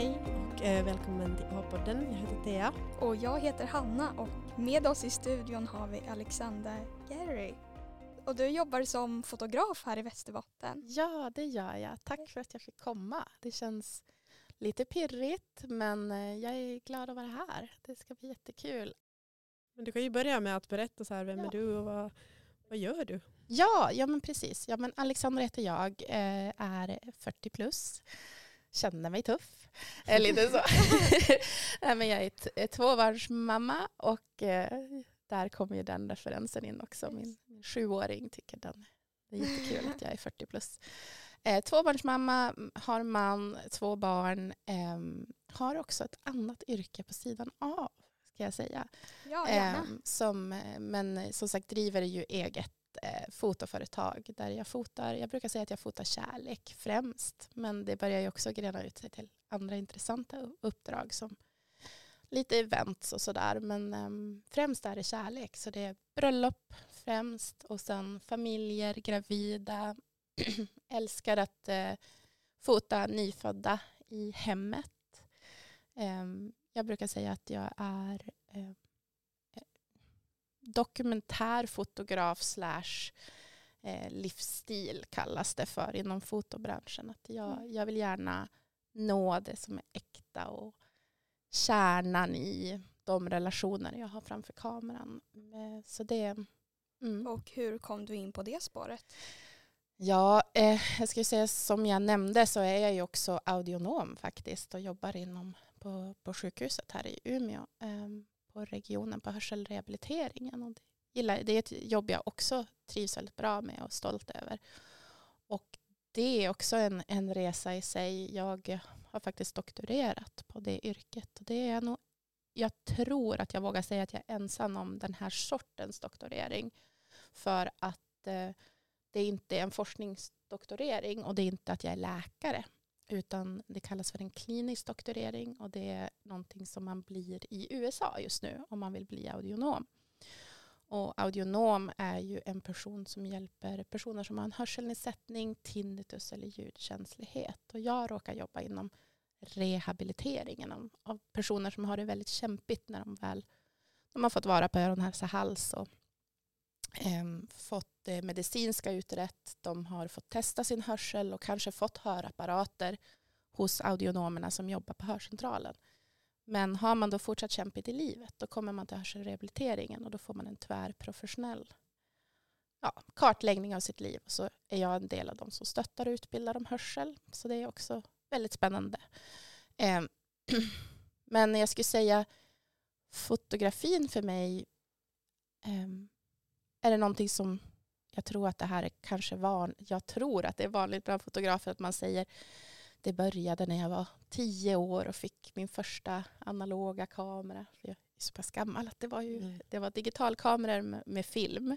Hej och eh, välkommen till A-podden. Jag heter Thea. Och jag heter Hanna och med oss i studion har vi Alexander Gary. Och du jobbar som fotograf här i Västerbotten. Ja, det gör jag. Tack för att jag fick komma. Det känns lite pirrigt men eh, jag är glad att vara här. Det ska bli jättekul. Men du kan ju börja med att berätta så här, vem Ja. är du och vad, vad gör du? Ja, ja men precis. Ja, men Alexandra heter jag, eh, är 40 plus. Känner mig tuff. Eh, lite så. Nej, men jag är ett, tvåbarnsmamma och eh, där kommer ju den referensen in också. Min, min sjuåring tycker den det är jättekul att jag är 40 plus. Eh, tvåbarnsmamma, har man, två barn, ehm, har också ett annat yrke på sidan av, ska jag säga. Ja. Ehm, som, eh, men som sagt driver ju eget eh, fotoföretag där jag fotar, jag brukar säga att jag fotar kärlek främst, men det börjar ju också grena ut sig till andra intressanta uppdrag som lite events och sådär, men eh, främst är det kärlek, så det är bröllop främst och sen familjer, gravida, älskar att eh, fota nyfödda i hemmet. Ehm, jag brukar säga att jag är eh, dokumentärfotograf slash eh, livsstil kallas det för inom fotobranschen. Att jag, Mm. jag vill gärna nå det som är äkta och kärnan i de relationer jag har framför kameran. Eh, Så det... Mm. Och hur kom du in på det spåret? Ja, eh, jag skulle säga som jag nämnde så är jag ju också audionom faktiskt och jobbar inom på, på sjukhuset här i Umeå eh, på regionen på hörselrehabiliteringen. Och det, gillar, det är ett jobb jag också trivs väldigt bra med och är stolt över. Och det är också en, en resa i sig. Jag har faktiskt doktorerat på det yrket och det är nog jag tror att jag vågar säga att jag är ensam om den här sortens doktorering. För att eh, det är en forskningsdoktorering och det är inte att jag är läkare. Utan det kallas för en klinisk doktorering och det är någonting som man blir i USA just nu om man vill bli audionom. Och audionom är ju en person som hjälper personer som har en hörselnedsättning, tinnitus eller ljudkänslighet. Och jag råkar jobba inom rehabiliteringen av, personer som har det väldigt kämpigt när de väl de har fått vara på öron, hälsa, hals och Ehm, fått det medicinska utrett. De har fått testa sin hörsel och kanske fått hörapparater hos audionomerna som jobbar på hörcentralen. Men har man då fortsatt kämpigt i livet då kommer man till hörselrehabiliteringen och då får man en tvärprofessionell ja, kartläggning av sitt liv. Och så är jag en del av de som stöttar och utbildar om hörsel. Så det är också väldigt spännande. Eh, Men jag skulle säga fotografin för mig eh, är det någonting som jag tror att det här är kanske van, jag tror att det är vanligt bland fotografer att man säger det började när jag var tio år och fick min första analoga kamera. Jag är så pass gammal att det var ju Mm. det var digitalkameror med, med film.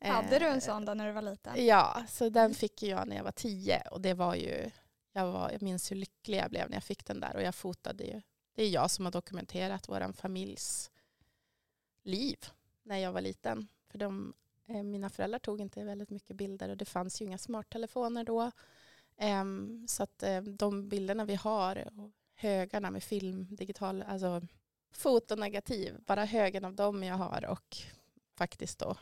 Hade du en Eh, sån då när du var liten? Ja, så den fick jag när jag var tio och det var ju, jag, var, jag minns hur lycklig jag blev när jag fick den där och jag fotade ju, det är jag som har dokumenterat vår familjs liv när jag var liten. För de, eh, mina föräldrar tog inte väldigt mycket bilder och det fanns ju inga smarttelefoner då. Ehm, så att eh, de bilderna vi har och högarna med film, digital, alltså fotonegativ, bara högen av dem jag har och faktiskt då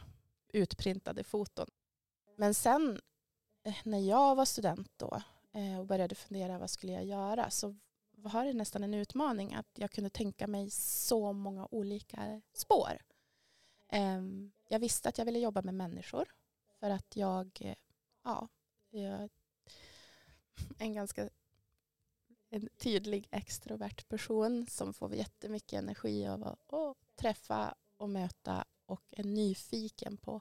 utprintade foton. Men sen eh, när jag var student då eh, och började fundera vad skulle jag göra så var det nästan en utmaning att jag kunde tänka mig så många olika spår. Ehm, jag visste att jag ville jobba med människor för att jag, eh, ja, jag är en ganska en tydlig extrovert person som får jättemycket energi av att träffa och möta och är nyfiken på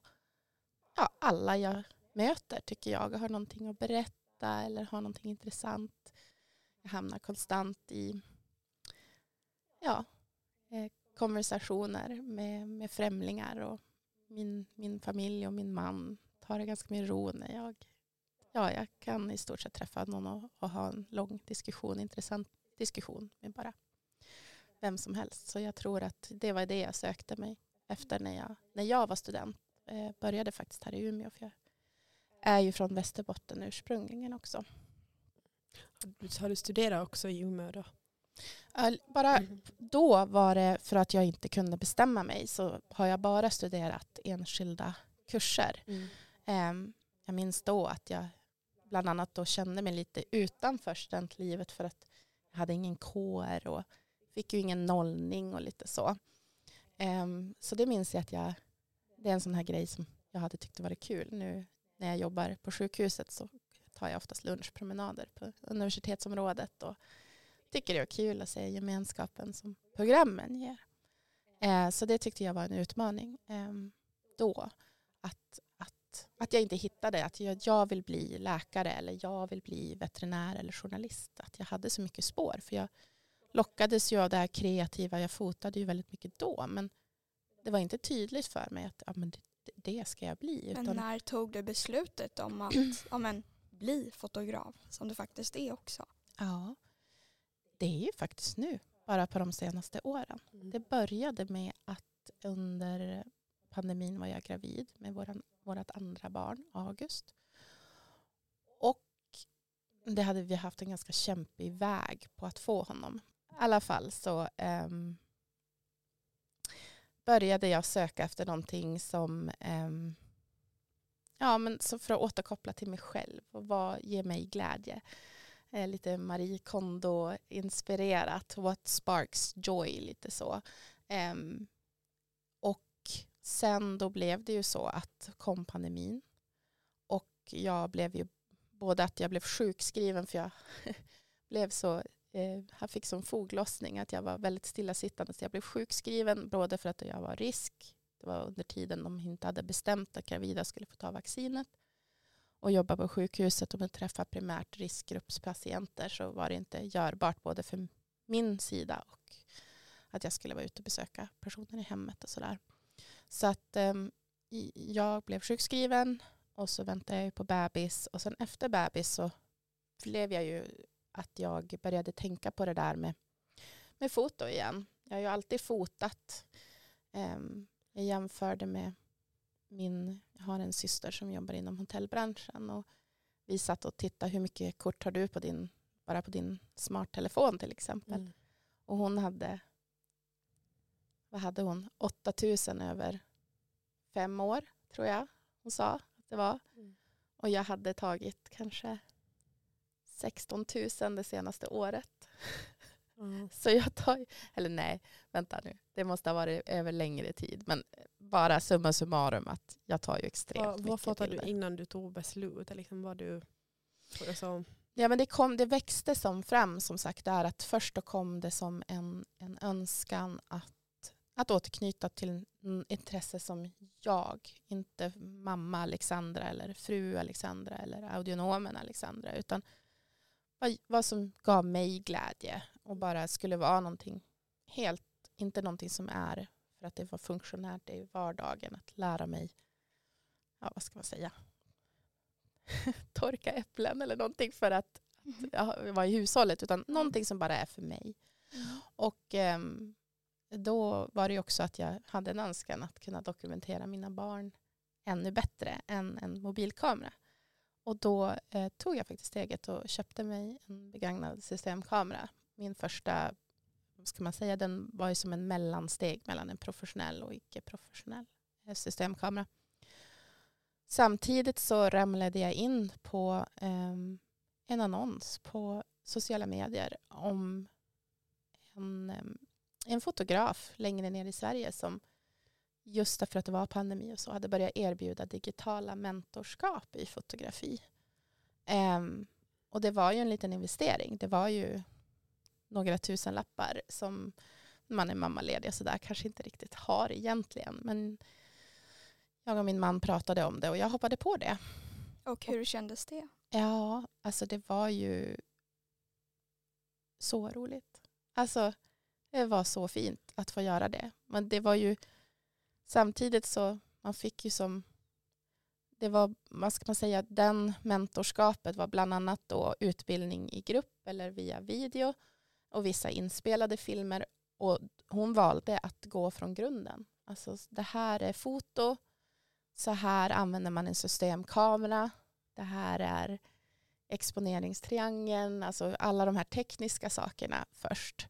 ja, alla jag möter tycker jag har någonting att berätta eller har någonting intressant. Jag hamnar konstant i ja, eh, konversationer med, med främlingar och min, min familj och min man tar det ganska med ro när jag ja, jag kan i stort sett träffa någon och, och ha en lång diskussion, intressant diskussion med bara vem som helst. Så jag tror att det var det jag sökte mig efter när jag, när jag var student. Eh, började faktiskt här i Umeå för jag är ju från Västerbotten ursprungligen också. Har du- Har du studerat också i Umeå då? Bara då var det för att jag inte kunde bestämma mig så har jag bara studerat enskilda kurser. Mm. Ehm, jag minns då att jag bland annat då kände mig lite utanför studentlivet för att jag hade ingen kår och fick ju ingen nollning och lite så. Ehm, så det minns jag att jag, det är en sån här grej som jag hade tyckt varit kul. Nu när jag jobbar på sjukhuset så tar jag oftast lunchpromenader på universitetsområdet och tycker det är kul att se gemenskapen som programmen ger. Eh, så det tyckte jag var en utmaning ehm, då. Att, att, att jag inte hittade att jag, jag vill bli läkare eller jag vill bli veterinär eller journalist. Att jag hade så mycket spår. För jag lockades ju av det här kreativa. Jag fotade ju väldigt mycket då. Men det var inte tydligt för mig att ja, men det, det ska jag bli. Men när tog du beslutet om att ja, men, bli fotograf som du faktiskt är också? ja, det är ju faktiskt nu. Bara på de senaste åren. Mm. Det började med att under pandemin var jag gravid med våran, vårat andra barn, August. Och det hade vi haft en ganska kämpig väg på att få honom. I alla fall så ehm, började jag söka efter någonting som ehm, ja, men så för att återkoppla till mig själv och vad ger mig glädje. Eh, lite Marie Kondo-inspirerat. What sparks joy, lite så. Ehm, och sen då blev det ju så att kom pandemin. Och jag blev ju både att jag blev sjukskriven för jag blev så eh, jag fick som foglossning att jag var väldigt stillasittande så jag blev sjukskriven både för att jag var risk. Det var under tiden de inte hade bestämt att gravida skulle få ta vaccinet och jobba på sjukhuset och träffa primärt riskgruppspatienter så var det inte görbart både för min sida och att jag skulle vara ute och besöka personer i hemmet och sådär. Så att um, jag blev sjukskriven och så väntade jag på bebis och sen efter bebis så blev jag ju att jag började tänka på det där med, med foto igen. Jag har ju alltid fotat. Um, jag jämförde med min, jag har en syster som jobbar inom hotellbranschen och vi satt och tittade hur mycket kort har du på din, bara på din smarttelefon till exempel. Mm. Och hon hade, vad hade hon, 8000 över fem år tror jag hon sa att det var. Mm. Och jag hade tagit kanske 16 000 det senaste året. Så jag tar, eller nej, vänta nu, det måste ha varit över längre tid. Men bara summa summarum att jag tar ju extremt Vad, vad mycket fotade du bilder. innan du tog beslut? Liksom du, Ja, men det, kom, det växte som fram som sagt där att först då kom det som en, en önskan att, att återknyta till en intresse som jag, inte mamma Alexandra eller fru Alexandra eller audionomen Alexandra utan vad, vad som gav mig glädje och bara skulle vara någonting helt, inte någonting som är för att det var funktionärt i vardagen att lära mig, ja vad ska man säga, torka äpplen eller någonting för att ja, vara i hushållet utan någonting som bara är för mig. Och ehm, då var det också att jag hade en önskan att kunna dokumentera mina barn ännu bättre än en mobilkamera. Och då eh, tog jag faktiskt steget och köpte mig en begagnad systemkamera. Min första, vad ska man säga, den var ju som en mellansteg mellan en professionell och icke-professionell eh, systemkamera. Samtidigt så ramlade jag in på eh, en annons på sociala medier om en, ehm, en fotograf längre ner i Sverige som just därför att det var pandemi och så hade börjat erbjuda digitala mentorskap i fotografi. Em, och det var ju en liten investering. Det var ju några tusen lappar som man är mammaledig och sådär kanske inte riktigt har egentligen. Men jag och min man pratade om det och jag hoppade på det. Och hur kändes det? Ja, alltså det var ju så roligt. Alltså det var så fint att få göra det. Men det var ju samtidigt så man fick ju som det var, vad ska man säga, den mentorskapet var bland annat då utbildning i grupp eller via video och vissa inspelade filmer och hon valde att gå från grunden. Alltså det här är foto, så här använder man en systemkamera, det här är exponeringstriangeln, alltså alla de här tekniska sakerna först.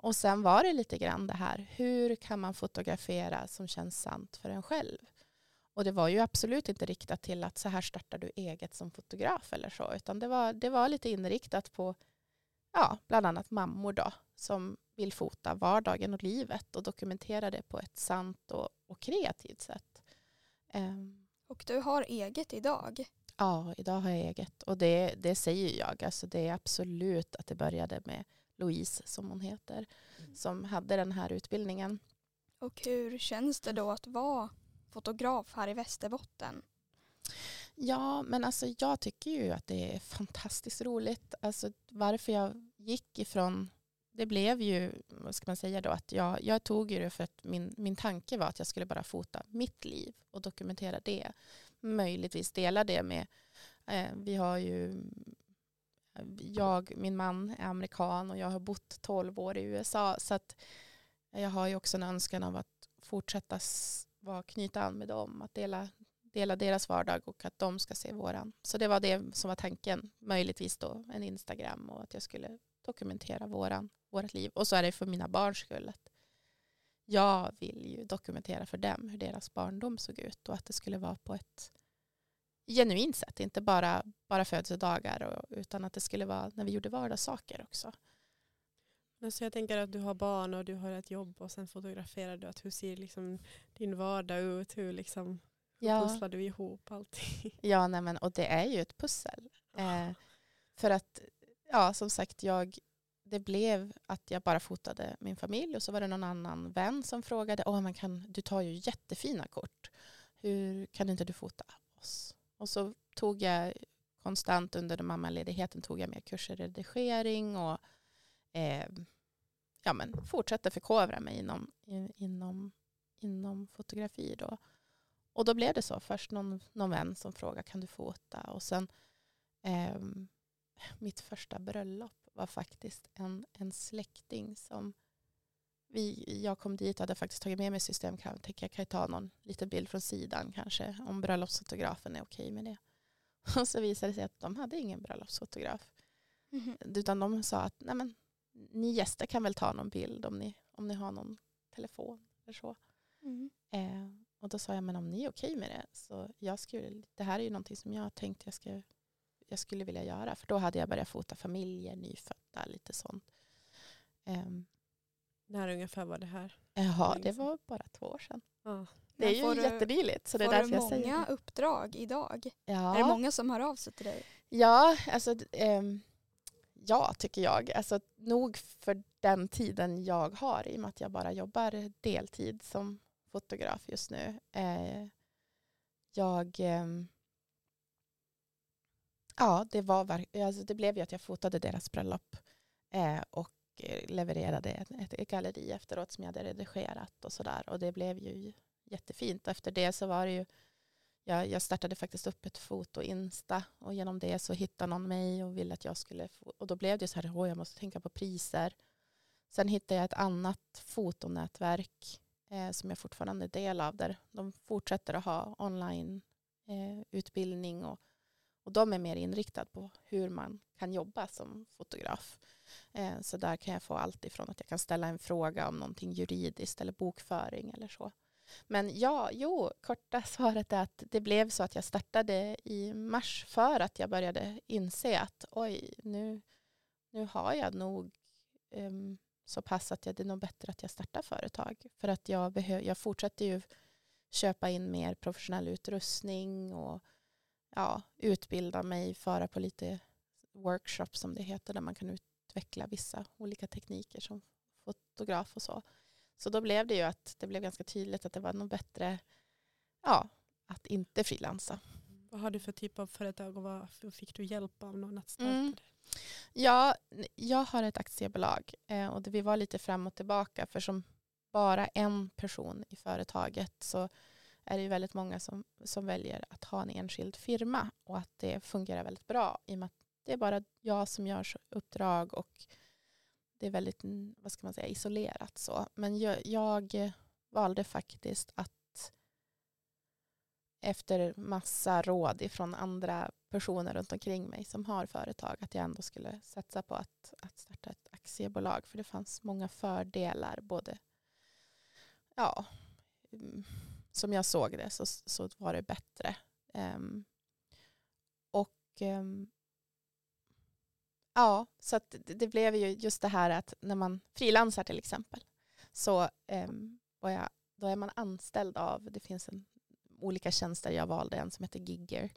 Och sen var det lite grann det här, hur kan man fotografera som känns sant för en själv? Och det var ju absolut inte riktat till att så här startar du eget som fotograf eller så, utan det var, det var lite inriktat på ja, bland annat mammor då, som vill fota vardagen och livet och dokumentera det på ett sant och, och kreativt sätt. Um, och du har eget idag? Ja, idag har jag eget. Och det, det säger jag. Alltså det är absolut att det började med Louise, som hon heter, mm. som hade den här utbildningen. Och hur känns det då att vara fotograf här i Västerbotten? Ja, men alltså jag tycker ju att det är fantastiskt roligt. Alltså varför jag gick ifrån, det blev ju, vad ska man säga då, att jag, jag tog ju det för att min, min tanke var att jag skulle bara fota mitt liv och dokumentera det. Möjligtvis dela det med, eh, vi har ju, jag, min man är amerikan och jag har bott 12 år i USA så att jag har ju också en önskan av att fortsätta vara, knyta an med dem, att dela dela deras vardag och att de ska se våran. Så det var det som var tanken, möjligtvis då en Instagram och att jag skulle dokumentera våran, vårat liv. Och så är det för mina barns skull. Att jag vill ju dokumentera för dem hur deras barndom såg ut och att det skulle vara på ett genuint sätt, inte bara, bara födelsedagar och, utan att det skulle vara när vi gjorde vardagssaker också. Men så jag tänker att du har barn och du har ett jobb och sen fotograferar du. Att hur ser liksom din vardag ut? Hur liksom ja. pusslar du ihop allting? Ja, nej men, och det är ju ett pussel. Eh, för att, ja som sagt, jag, det blev att jag bara fotade min familj och så var det någon annan vän som frågade, Åh, man kan, du tar ju jättefina kort. Hur kan inte du fota oss? Och så tog jag konstant under mammaledigheten tog jag mer kurser i redigering och eh, ja, men fortsatte förkovra mig inom, inom, inom fotografi. Då. Och då blev det så. Först någon, någon vän som frågade kan du fota och sen eh, mitt första bröllop var faktiskt en, en släkting som vi, jag kom dit och hade faktiskt tagit med mig systemkamera. Tänker jag kan ta någon liten bild från sidan kanske om bröllopsfotografen är okej med det. Och så visade det sig att de hade ingen bröllopsfotograf. Mm -hmm. Utan de sa att Nej, men, ni gäster kan väl ta någon bild om ni, om ni har någon telefon eller så. Mm. Eh, och då sa jag, men om ni är okej med det, så jag skulle, det här är ju någonting som jag tänkte jag, ska, jag skulle vilja göra. För då hade jag börjat fota familjer, nyfödda, lite sånt. Um, När ungefär var det här? Ja, det var bara två år sedan. Ja. Det är ju jättenyligt. Så det är därför jag säger Får du många uppdrag idag? Ja. Är det många som hör av sig till dig? Ja, alltså, um, ja tycker jag. Alltså, nog för den tiden jag har i och med att jag bara jobbar deltid som fotograf just nu. Eh, jag... Eh, ja, det, var, alltså det blev ju att jag fotade deras bröllop eh, och levererade ett, ett galleri efteråt som jag hade redigerat och sådär. Och det blev ju jättefint. Efter det så var det ju jag, jag startade faktiskt upp ett foto-insta och genom det så hittade någon mig och ville att jag skulle och då blev det så här, jag måste tänka på priser. Sen hittade jag ett annat fotonätverk eh, som jag fortfarande är del av där de fortsätter att ha online eh, utbildning och, och de är mer inriktade på hur man kan jobba som fotograf. Eh, så där kan jag få allt ifrån att jag kan ställa en fråga om någonting juridiskt eller bokföring eller så. Men ja, jo, korta svaret är att det blev så att jag startade i mars för att jag började inse att oj, nu, nu har jag nog um, så pass att jag, det är nog bättre att jag startar företag. För att jag, behö, jag fortsätter ju köpa in mer professionell utrustning och ja, utbilda mig, föra på lite workshops som det heter, där man kan utveckla vissa olika tekniker som fotograf och så. Så då blev det ju att det blev ganska tydligt att det var nog bättre ja, att inte frilansa. Vad har du för typ av företag och vad fick du hjälp av någon att starta mm. Ja, jag har ett aktiebolag eh, och vi var lite fram och tillbaka för som bara en person i företaget så är det ju väldigt många som, som väljer att ha en enskild firma och att det fungerar väldigt bra i och med att det är bara jag som gör uppdrag och det är väldigt mm, vad ska man säga, isolerat. så. Men jag, jag valde faktiskt att efter massa råd från andra personer runt omkring mig som har företag att jag ändå skulle satsa på att, att starta ett aktiebolag. För det fanns många fördelar. Både, ja, mm, som jag såg det så, så var det bättre. Um, och um, ja, så att det, det blev ju just det här att när man frilansar till exempel så um, var jag, då är man anställd av, det finns en, olika tjänster, jag valde en som heter Gigger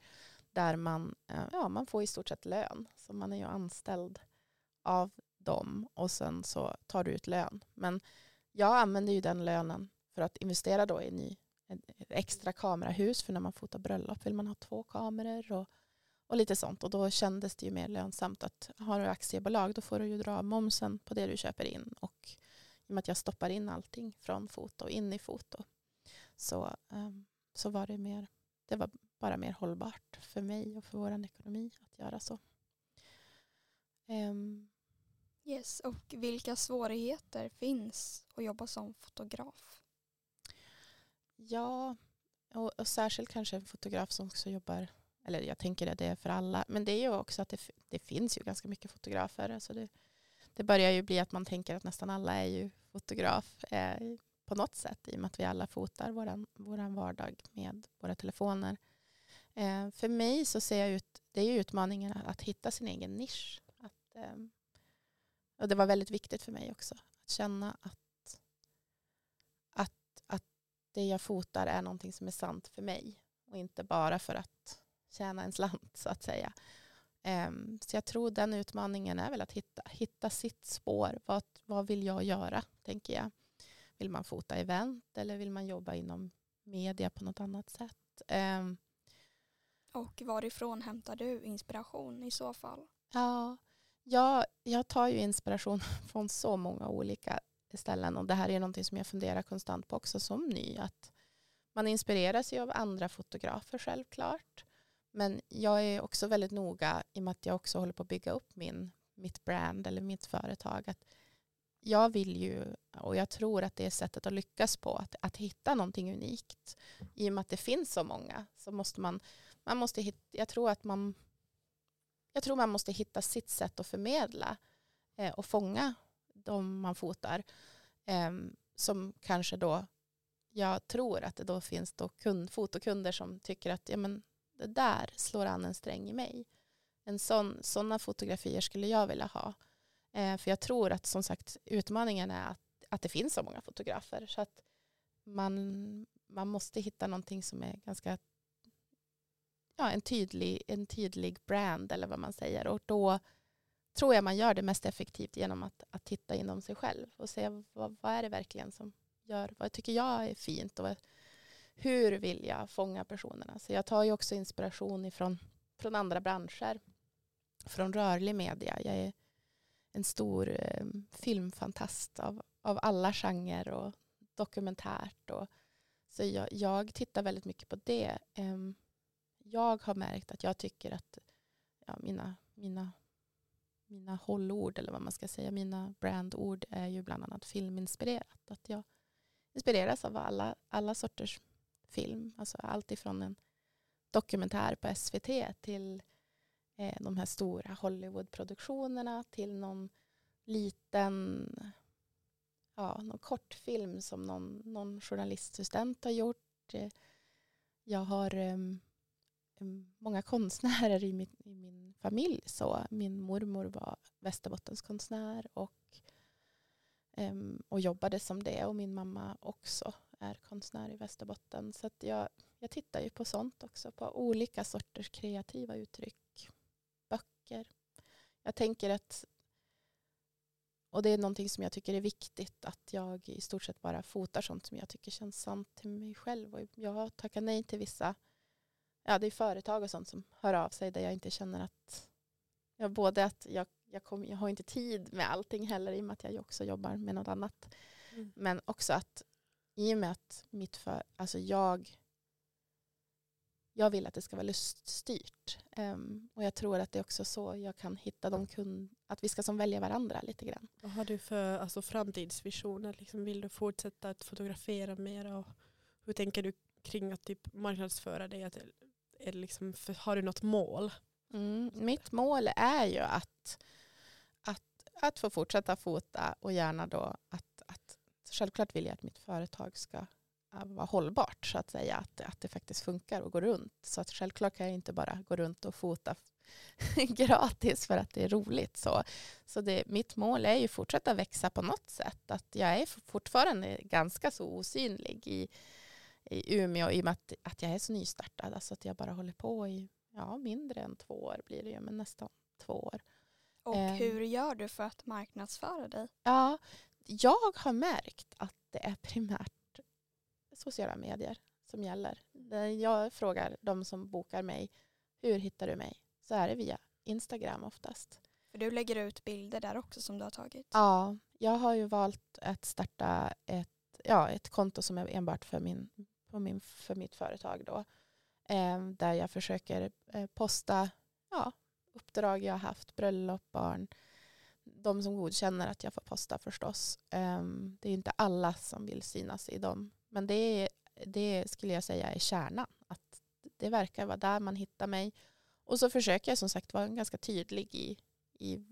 där man, eh, ja, man får i stort sett lön. Så man är ju anställd av dem och sen så tar du ut lön. Men jag använder ju den lönen för att investera då i ny, ett extra kamerahus för när man fotar bröllop vill man ha två kameror och, och lite sånt. Och då kändes det ju mer lönsamt att har du aktiebolag då får du ju dra momsen på det du köper in och i och med att jag stoppar in allting från foto in i foto så, um, så var det mer, det var bara mer hållbart för mig och för vår ekonomi att göra så. Um, yes, och vilka svårigheter finns att jobba som fotograf? Ja, och, och, särskilt kanske en fotograf som också jobbar, eller jag tänker att det är för alla, men det är ju också att det, det finns ju ganska mycket fotografer. Alltså det, det börjar ju bli att man tänker att nästan alla är ju fotograf eh, på något sätt i och med att vi alla fotar vår vardag med våra telefoner. Eh, för mig så ser jag ut, det är utmaningen att hitta sin egen nisch. Att, eh, och det var väldigt viktigt för mig också. Att känna att det jag fotar är någonting som är sant för mig. Och inte bara för att tjäna en slant så att säga. Eh, så jag tror den utmaningen är väl att hitta, hitta sitt spår. Vad, vad vill jag göra, tänker jag. Vill man fota event eller vill man jobba inom media på något annat sätt? Um, och varifrån hämtar du inspiration i så fall? Ja, jag, jag tar ju inspiration från så många olika ställen och det här är någonting som jag funderar konstant på också som ny. Att man inspireras ju av andra fotografer självklart. Men jag är också väldigt noga i och med att jag också håller på att bygga upp min, mitt brand eller mitt företag. Att jag vill ju, och jag tror att det är sättet att lyckas på, att, att hitta någonting unikt. I och med att det finns så många så måste man man måste hitta, jag tror att man, jag tror man måste hitta sitt sätt att förmedla eh, och fånga de man fotar. Eh, som kanske då, jag tror att det då finns då kund, fotokunder som tycker att ja, men det där slår an en sträng i mig. En sån, sådana fotografier skulle jag vilja ha. Eh, för jag tror att som sagt utmaningen är att, att det finns så många fotografer. Så att man, man måste hitta någonting som är ganska ja, en, tydlig, en tydlig brand eller vad man säger. Och då tror jag man gör det mest effektivt genom att, att titta inom sig själv och se vad, vad är det verkligen som gör, vad tycker jag är fint och hur vill jag fånga personerna. Så jag tar ju också inspiration ifrån, från andra branscher, från rörlig media. Jag är en stor eh, filmfantast av, av alla genrer och dokumentärt. Och, så jag, jag tittar väldigt mycket på det. Eh, jag har märkt att jag tycker att ja, mina, mina, mina hållord, eller vad man ska säga, mina brandord är ju bland annat filminspirerat. Att jag inspireras av alla, alla sorters film. Alltså allt ifrån en dokumentär på SVT till eh, de här stora Hollywoodproduktionerna till någon liten ja, någon kortfilm som någon, någon journaliststudent har gjort. Eh, jag har um, många konstnärer i min, i min familj. Så min mormor var Västerbottenskonstnär och, um, och jobbade som det. Och min mamma också är konstnär i Västerbotten. Så att jag, jag tittar ju på sånt också. På olika sorters kreativa uttryck. Böcker. Jag tänker att och det är någonting som jag tycker är viktigt att jag i stort sett bara fotar sånt som jag tycker känns sant till mig själv. Och jag tackar nej till vissa ja, det är företag och sånt som hör av sig där jag inte känner att, ja, både att jag, jag, kom, jag har inte tid med allting heller i och med att jag också jobbar med något annat. Mm. Men också att i och med att mitt för, alltså jag, jag vill att det ska vara luststyrt. Um, och jag tror att det är också så jag kan hitta de kunder, att vi ska som välja varandra lite grann. Vad har du för alltså, framtidsvisioner? Liksom, vill du fortsätta att fotografera mer? Och hur tänker du kring att typ marknadsföra dig? Att är liksom, har du något mål? Mm, mitt mål är ju att, att, att få fortsätta fota och gärna då att, att självklart vill jag att mitt företag ska äh, vara hållbart så att säga. Att, att det faktiskt funkar och går runt. Så att självklart kan jag inte bara gå runt och fota gratis för att det är roligt. Så, så det, mitt mål är ju att fortsätta växa på något sätt. Att jag är fortfarande ganska så osynlig i, i Umeå i och med att, att jag är så nystartad. Alltså att jag bara håller på i ja, mindre än två år blir det ju, men nästan två år. Och eh. hur gör du för att marknadsföra dig? Ja, jag har märkt att det är primärt sociala medier som gäller. Jag frågar de som bokar mig, hur hittar du mig? Så är det via Instagram oftast. För du lägger ut bilder där också som du har tagit? Ja, jag har ju valt att starta ett, ja, ett konto som är enbart för, min, på min, för mitt företag. Då, eh, där jag försöker eh, posta ja, uppdrag jag har haft, bröllop, barn, de som godkänner att jag får posta förstås. Um, det är inte alla som vill synas i dem. Men det, är, det skulle jag säga är kärnan. Att det verkar vara där man hittar mig. Och så försöker jag som sagt vara ganska tydlig i, i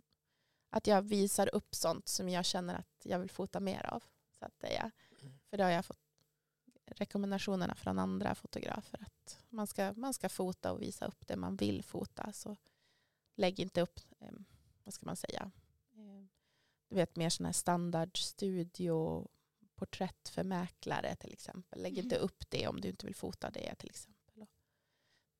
att jag visar upp sånt som jag känner att jag vill fota mer av. Så att det är, för det har jag fått rekommendationerna från andra fotografer. Att man ska, man ska fota och visa upp det man vill fota. Så lägg inte upp, ehm, vad ska man säga, du vet mer sådana här standardstudio porträtt för mäklare till exempel. Lägg inte mm. upp det om du inte vill fota det till exempel.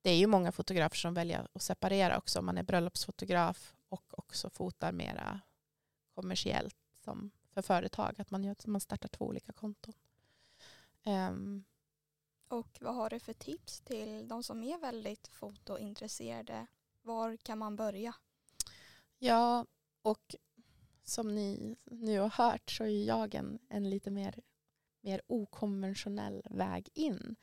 Det är ju många fotografer som väljer att separera också om man är bröllopsfotograf och också fotar mera kommersiellt som för företag. Att man, gör, man startar två olika konton. Um, och vad har du för tips till de som är väldigt fotointresserade? Var kan man börja? Ja, och som ni nu har hört så är jag en, en lite mer, mer okonventionell väg in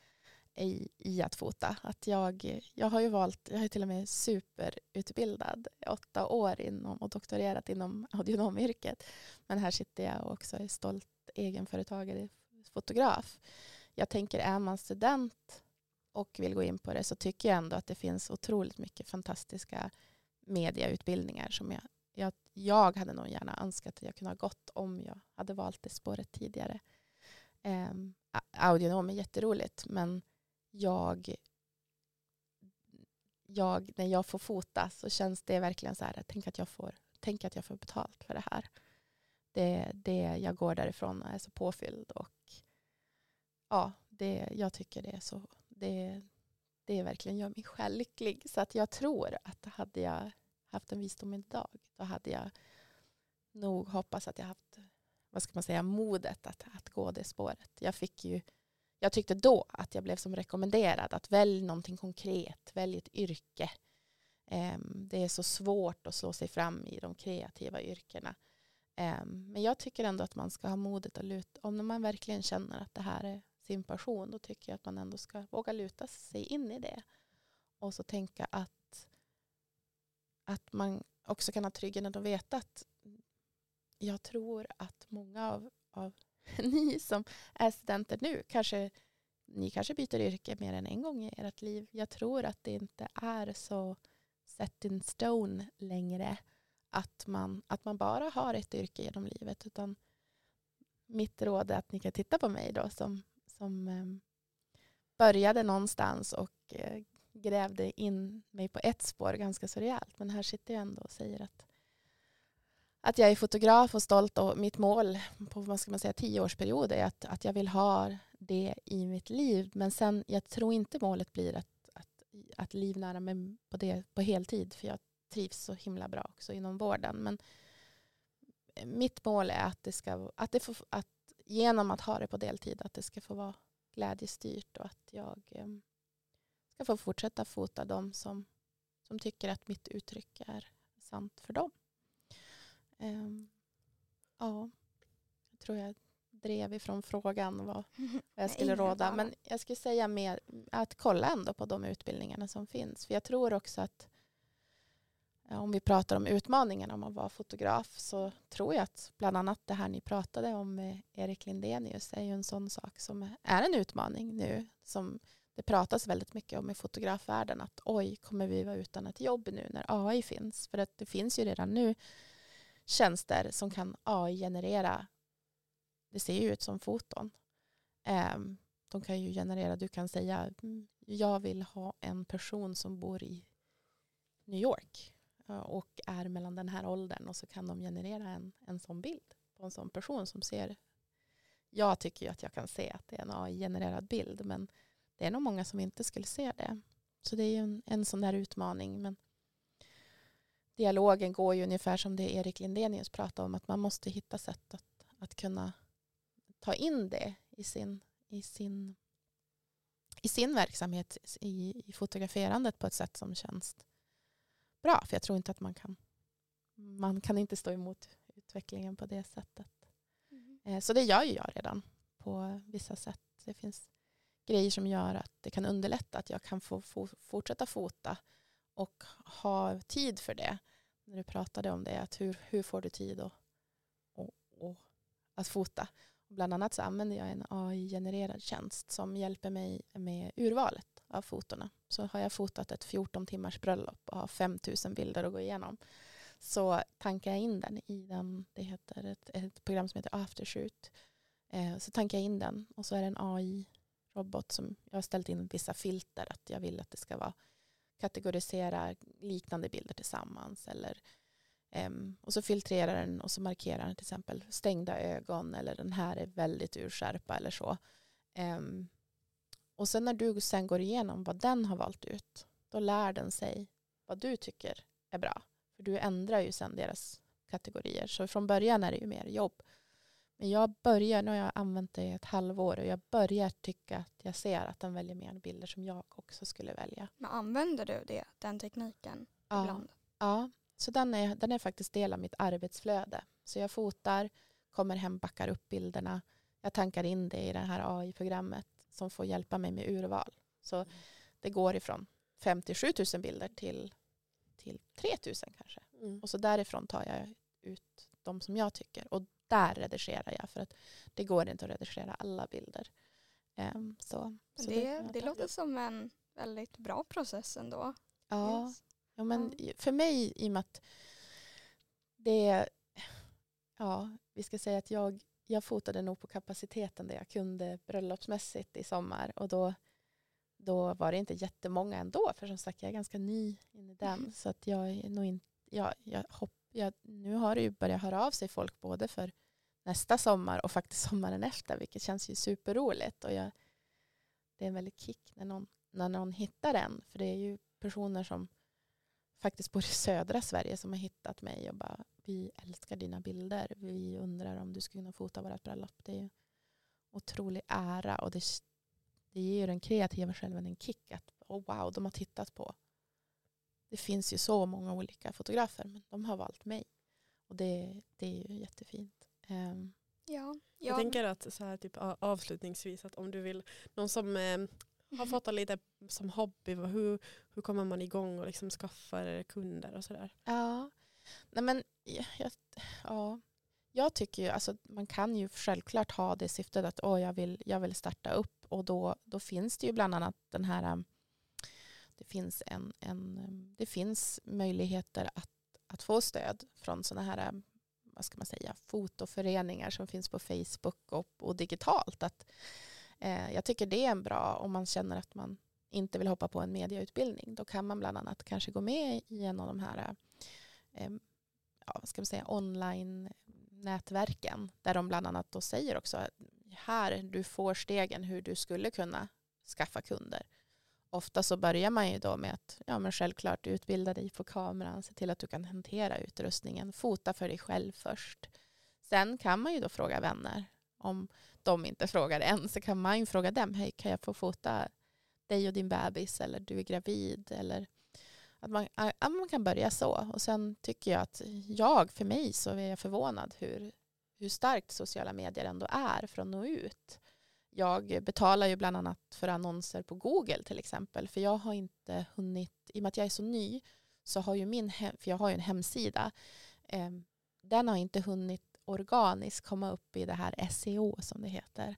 i, i att fota. Att jag, jag har ju valt, jag är till och med superutbildad, åtta år inom och doktorerat inom audionomyrket. Men här sitter jag och också är stolt egenföretagare, fotograf. Jag tänker, är man student och vill gå in på det så tycker jag ändå att det finns otroligt mycket fantastiska mediautbildningar som jag jag, jag hade nog gärna önskat att jag kunde ha gått om jag hade valt det spåret tidigare. Um, audionom är jätteroligt men jag, jag, när jag får fota så känns det verkligen så här, tänk att jag får, tänk att jag får betalt för det här. Det, det, jag går därifrån och är så påfylld och ja, det, jag tycker det är så, det, det verkligen gör mig själv lycklig. Så att jag tror att hade jag haft en visdom idag, då hade jag nog hoppats att jag haft vad ska man säga, modet att, att gå det spåret. Jag, fick ju, jag tyckte då att jag blev som rekommenderad att välj någonting konkret, välj ett yrke. Um, det är så svårt att slå sig fram i de kreativa yrkena. Um, men jag tycker ändå att man ska ha modet att luta, om man verkligen känner att det här är sin passion, då tycker jag att man ändå ska våga luta sig in i det. Och så tänka att att man också kan ha tryggheten att veta att jag tror att många av, av ni som är studenter nu kanske ni kanske byter yrke mer än en gång i ert liv. Jag tror att det inte är så set in stone längre att man, att man bara har ett yrke genom livet. Utan mitt råd är att ni kan titta på mig då som, som ehm, började någonstans och eh, grävde in mig på ett spår ganska så rejält. Men här sitter jag ändå och säger att, att jag är fotograf och stolt och mitt mål på vad ska man säga, tioårsperiod är att, att jag vill ha det i mitt liv. Men sen, jag tror inte målet blir att, att, att livnära mig på det på heltid. För jag trivs så himla bra också inom vården. Men mitt mål är att det ska, att det får, att genom att ha det på deltid, att det ska få vara glädjestyrt och att jag ehm, ska få fortsätta fota dem som, som tycker att mitt uttryck är sant för dem. Um, ja, jag tror jag drev ifrån frågan vad, vad jag skulle råda. Men jag skulle säga mer att kolla ändå på de utbildningarna som finns. För jag tror också att Eh, om vi pratar om utmaningarna om att vara fotograf så tror jag att bland annat det här ni pratade om med Erik Lindenius är ju en sån sak som är en utmaning nu som det pratas väldigt mycket om i fotografvärlden att oj, kommer vi vara utan ett jobb nu när AI finns? För att det finns ju redan nu tjänster som kan AI-generera, det ser ju ut som foton. Ehm, de kan ju generera, du kan säga mm, jag vill ha en person som bor i New York Eh, och är mellan den här åldern och så kan de generera en, en sån bild på en sån person som ser jag tycker ju att jag kan se att det är en AI-genererad bild men det är nog många som inte skulle se det. Så det är ju en, en sån där utmaning. Men dialogen går ju ungefär som det Erik Lindenius pratade om att man måste hitta sätt att, att kunna ta in det i sin, i sin, i sin verksamhet i, i fotograferandet på ett sätt som känns bra. För jag tror inte att man kan man kan inte stå emot utvecklingen på det sättet. Mm. Så det gör ju jag redan på vissa sätt. Det finns grejer som gör att det kan underlätta att jag kan få, få fortsätta fota och ha tid för det. När du pratade om det, att hur, hur får du tid att, och, och, att fota? Bland annat så använder jag en AI-genererad tjänst som hjälper mig med urvalet av fotona. Så har jag fotat ett 14 timmars bröllop och har 5000 bilder att gå igenom så tankar jag in den i den, det heter ett, ett program som heter Aftershoot. Eh, så tankar jag in den och så är det en AI-robot som jag har ställt in vissa filter att jag vill att det ska vara kategorisera liknande bilder tillsammans eller Um, och så filtrerar den och så markerar den till exempel stängda ögon eller den här är väldigt urskärpa eller så. Um, och sen när du sen går igenom vad den har valt ut, då lär den sig vad du tycker är bra. För du ändrar ju sen deras kategorier. Så från början är det ju mer jobb. Men jag börjar, nu har jag använt det i ett halvår och jag börjar tycka att jag ser att den väljer mer bilder som jag också skulle välja. Men använder du det, den tekniken ja. ibland? Ja, så den är, den är faktiskt del av mitt arbetsflöde. Så jag fotar, kommer hem, backar upp bilderna. Jag tankar in det i det här AI-programmet som får hjälpa mig med urval. Så mm. det går ifrån 57 000 bilder till till 3000 kanske. Mm. Och så därifrån tar jag ut de som jag tycker. Och där redigerar jag för att det går inte att redigera alla bilder. Um, så, så det, det, det låter som en väldigt bra process ändå. Ja, yes. ja men ja. för mig i och med att det ja, vi ska säga att jag, jag fotade nog på kapaciteten där jag kunde bröllopsmässigt i sommar och då då var det inte jättemånga ändå. För som sagt, jag är ganska ny in i den. Mm. Så att jag är nog inte, jag, jag hopp, jag, nu har det ju börjat höra av sig folk både för nästa sommar och faktiskt sommaren efter, vilket känns ju superroligt. Och jag, det är en väldigt kick när någon, när någon hittar en, för det är ju personer som faktiskt bor i södra Sverige som har hittat mig och bara vi älskar dina bilder. Vi undrar om du skulle kunna fota vårt bröllop. Det är ju otrolig ära och det, det ger ju den kreativa själven en kick. Att oh wow, de har tittat på. Det finns ju så många olika fotografer men de har valt mig. Och det, det är ju jättefint. Um, ja, ja. Jag tänker att så här, typ, avslutningsvis att om du vill, någon som eh, har fått det lite som hobby, hur, hur kommer man igång och liksom skaffar kunder och sådär? Ja, Nej, men, jag, ja, jag tycker ju, alltså, man kan ju självklart ha det syftet att oh, jag, vill, jag vill starta upp och då, då finns det ju bland annat den här um, det finns, en, en, um, det finns möjligheter att, att få stöd från sådana här um, vad ska man säga, fotoföreningar som finns på Facebook och, och digitalt. Att, eh, jag tycker det är en bra om man känner att man inte vill hoppa på en mediautbildning. Då kan man bland annat kanske gå med i en av de här eh, ja, vad ska man säga, online nätverken där de bland annat då säger också att här du får stegen hur du skulle kunna skaffa kunder. Ofta så börjar man ju då med att ja, men självklart utbilda dig på kameran, se till att du kan hantera utrustningen, fota för dig själv först. Sen kan man ju då fråga vänner. Om de inte frågar än så kan man ju fråga dem, hej kan jag få fota dig och din bebis eller du är gravid eller att man, att man kan börja så. Och sen tycker jag att jag, för mig så är jag förvånad hur, hur starkt sociala medier ändå är för att nå ut. Jag betalar ju bland annat för annonser på Google till exempel. För jag har inte hunnit, i och med att jag är så ny, så har ju min, för jag har ju en hemsida, eh, den har inte hunnit organiskt komma upp i det här SEO som det heter.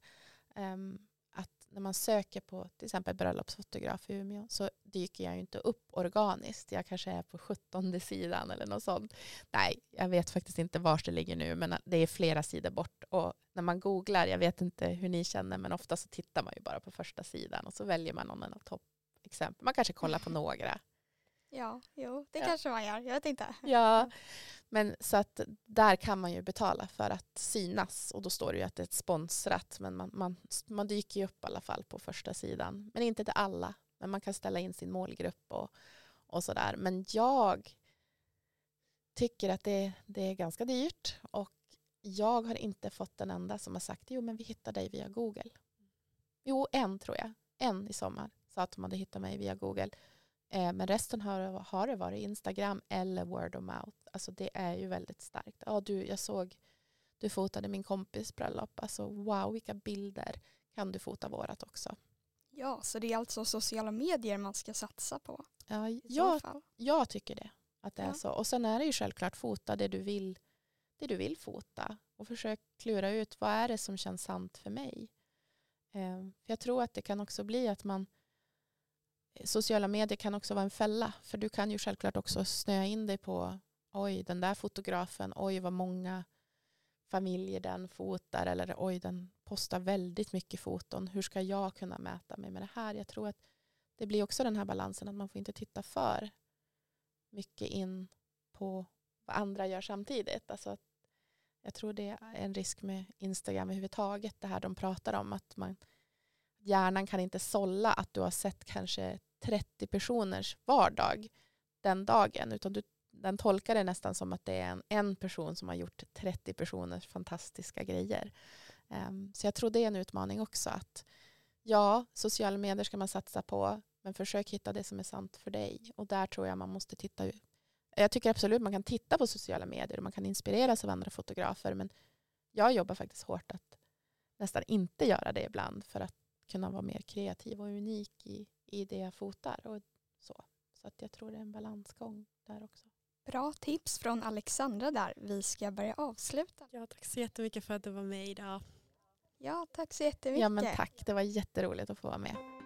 Um, när man söker på till exempel bröllopsfotograf i Umeå så dyker jag ju inte upp organiskt. Jag kanske är på 17 sidan eller något sånt. Nej, jag vet faktiskt inte var det ligger nu men det är flera sidor bort. Och när man googlar, jag vet inte hur ni känner men ofta så tittar man ju bara på första sidan och så väljer man någon av toppexempel. Man kanske kollar på några. Ja, jo, det ja. kanske man gör. Jag vet inte. Ja, men så att där kan man ju betala för att synas och då står det ju att det är sponsrat men man, man, man dyker ju upp i alla fall på första sidan. Men inte till alla, men man kan ställa in sin målgrupp och, och sådär. Men jag tycker att det, det är ganska dyrt och jag har inte fått en enda som har sagt jo men vi hittar dig via Google. Jo, en tror jag. En i sommar sa att de hade hittat mig via Google. Eh, men resten har, har det varit Instagram eller word of mouth. Alltså det är ju väldigt starkt. Ja, du, jag såg du fotade min kompis bröllop. Alltså wow, vilka bilder. Kan du fota vårat också? Ja, så det är alltså sociala medier man ska satsa på? Ja, jag, jag tycker det. Att det ja. är så. Och sen är det ju självklart fota det du vill det du vill fota och försök klura ut vad är det som känns sant för mig. Eh, för jag tror att det kan också bli att man sociala medier kan också vara en fälla. För du kan ju självklart också snöa in dig på oj, den där fotografen, oj vad många familjer den fotar eller oj, den postar väldigt mycket foton. Hur ska jag kunna mäta mig med det här? Jag tror att det blir också den här balansen att man får inte titta för mycket in på vad andra gör samtidigt. Alltså att jag tror det är en risk med Instagram överhuvudtaget, det här de pratar om, att man hjärnan kan inte sålla att du har sett kanske 30 personers vardag den dagen, utan du, den tolkar det nästan som att det är en, en person som har gjort 30 personers fantastiska grejer. Um, så jag tror det är en utmaning också. att Ja, sociala medier ska man satsa på, men försök hitta det som är sant för dig. Och där tror jag man måste titta. Jag tycker absolut man kan titta på sociala medier och man kan inspireras av andra fotografer, men jag jobbar faktiskt hårt att nästan inte göra det ibland för att kunna vara mer kreativ och unik i, i det jag fotar. Och så så att jag tror det är en balansgång där också. Bra tips från Alexandra där. Vi ska börja avsluta. Ja, tack så jättemycket för att du var med idag. Ja, tack så jättemycket. Ja, men tack. Det var jätteroligt att få vara med.